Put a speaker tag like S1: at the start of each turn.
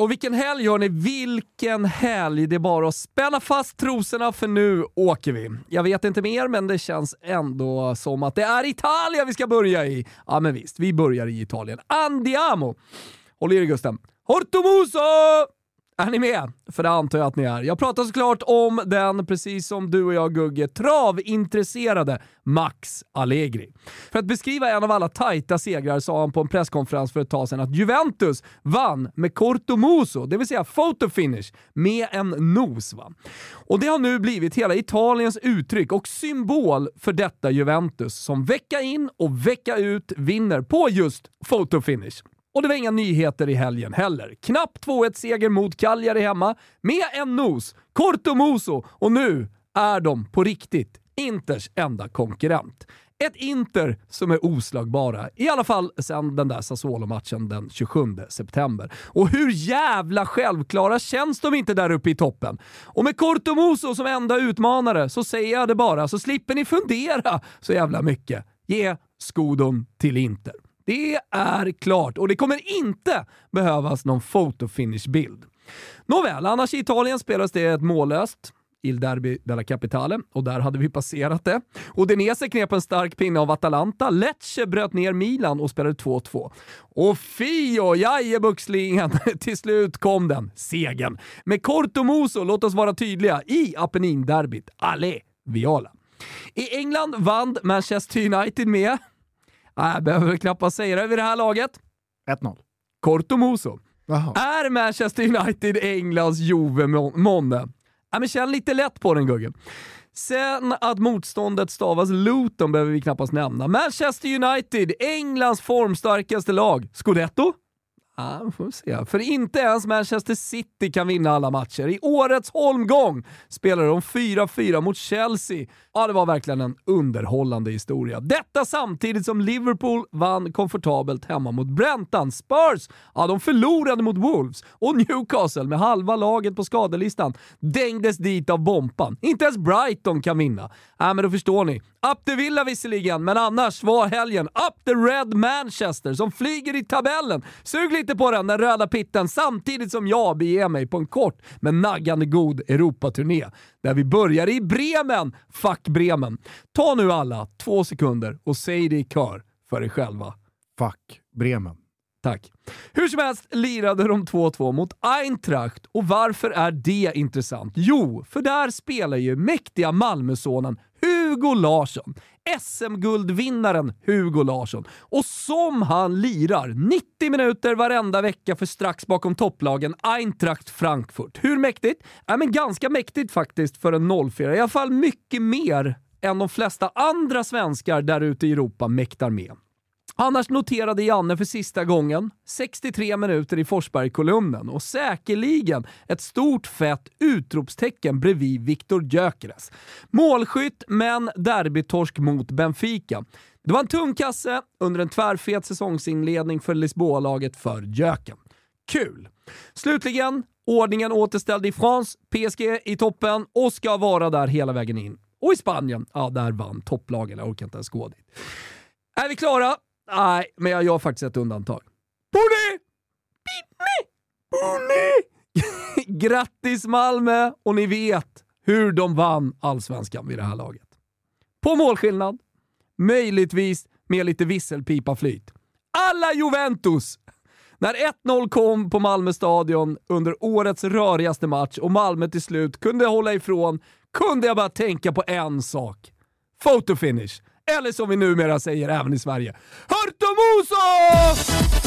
S1: Och vilken helg hörni, vilken helg! Det är bara att spänna fast trosorna för nu åker vi. Jag vet inte mer, men det känns ändå som att det är Italien vi ska börja i. Ja men visst, vi börjar i Italien. Andiamo! Håll i dig Gusten. Hortomuso! Är ni med? För det antar jag att ni är. Jag pratar såklart om den, precis som du och jag Gugge, travintresserade Max Allegri. För att beskriva en av alla tajta segrar sa han på en presskonferens för ett tag sedan att Juventus vann med corto muso, det vill säga photo finish, med en nos. Va? Och det har nu blivit hela Italiens uttryck och symbol för detta Juventus som vecka in och vecka ut vinner på just photo finish. Och det var inga nyheter i helgen heller. Knapp 2-1-seger mot Cagliari hemma med en nos, Cortomuso, och nu är de på riktigt Inters enda konkurrent. Ett Inter som är oslagbara, i alla fall sedan den där Sassuolo-matchen den 27 september. Och hur jävla självklara känns de inte där uppe i toppen? Och med Cortomuso som enda utmanare så säger jag det bara, så slipper ni fundera så jävla mycket. Ge skodon till Inter. Det är klart och det kommer inte behövas någon fotofinish-bild. Nåväl, annars i Italien spelas det ett mållöst Il Derby della Capitale och där hade vi passerat det. Udinese knep en stark pinne av Atalanta, Lecce bröt ner Milan och spelade 2-2. Och Fio, jajebuxlingen, till slut kom den, segern. Med Cortomuso, låt oss vara tydliga, i Apennin-derbyt. Allé, Viola. I England vann Manchester United med jag behöver knappast säga det vid det här laget.
S2: 1-0.
S1: Cortomuso.
S2: Jaha.
S1: Är Manchester United Englands Juve månne? Ja, men känn lite lätt på den Guggen. Sen att motståndet stavas Luton behöver vi knappast nämna. Manchester United, Englands formstarkaste lag. Scudetto? Ja, får vi se. För inte ens Manchester City kan vinna alla matcher. I årets holmgång spelade de 4-4 mot Chelsea. Ja, det var verkligen en underhållande historia. Detta samtidigt som Liverpool vann komfortabelt hemma mot Brentan. Spurs, ja de förlorade mot Wolves. Och Newcastle, med halva laget på skadelistan, dängdes dit av bompan. Inte ens Brighton kan vinna. Ja, men då förstår ni. Up the Villa visserligen, men annars var helgen Up the Red Manchester som flyger i tabellen. Sug lite på den, den röda pitten, samtidigt som jag beger mig på en kort men naggande god Europaturné. Där vi börjar i Bremen. Fuck Bremen. Ta nu alla två sekunder och säg det i kör för er själva.
S2: Fuck Bremen.
S1: Tack. Hur som helst lirade de 2-2 mot Eintracht och varför är det intressant? Jo, för där spelar ju mäktiga Malmösonen Hugo Larsson. SM-guldvinnaren Hugo Larsson. Och som han lirar 90 minuter varenda vecka för strax bakom topplagen Eintracht Frankfurt. Hur mäktigt? Ja, men ganska mäktigt faktiskt för en 04. I alla fall mycket mer än de flesta andra svenskar där ute i Europa mäktar med. Annars noterade Janne för sista gången 63 minuter i Forsberg-kolumnen och säkerligen ett stort fett utropstecken bredvid Viktor Gyökeres. Målskytt, men derbytorsk mot Benfica. Det var en tung kasse under en tvärfet säsongsinledning för Lisboa-laget för Gyöken. Kul! Slutligen, Ordningen återställd i France, PSG i toppen och ska vara där hela vägen in. Och i Spanien, ja där vann topplagen. Jag orkar inte ens gå dit. Är vi klara? Nej, men jag gör faktiskt ett undantag. Boni! Boni! Grattis Malmö! Och ni vet hur de vann allsvenskan vid det här laget. På målskillnad, möjligtvis med lite visselpipa-flyt. Alla Juventus! När 1-0 kom på Malmö stadion under årets rörigaste match och Malmö till slut kunde hålla ifrån kunde jag bara tänka på en sak. Photo finish. Eller som vi numera säger även i Sverige, Hörtomoso!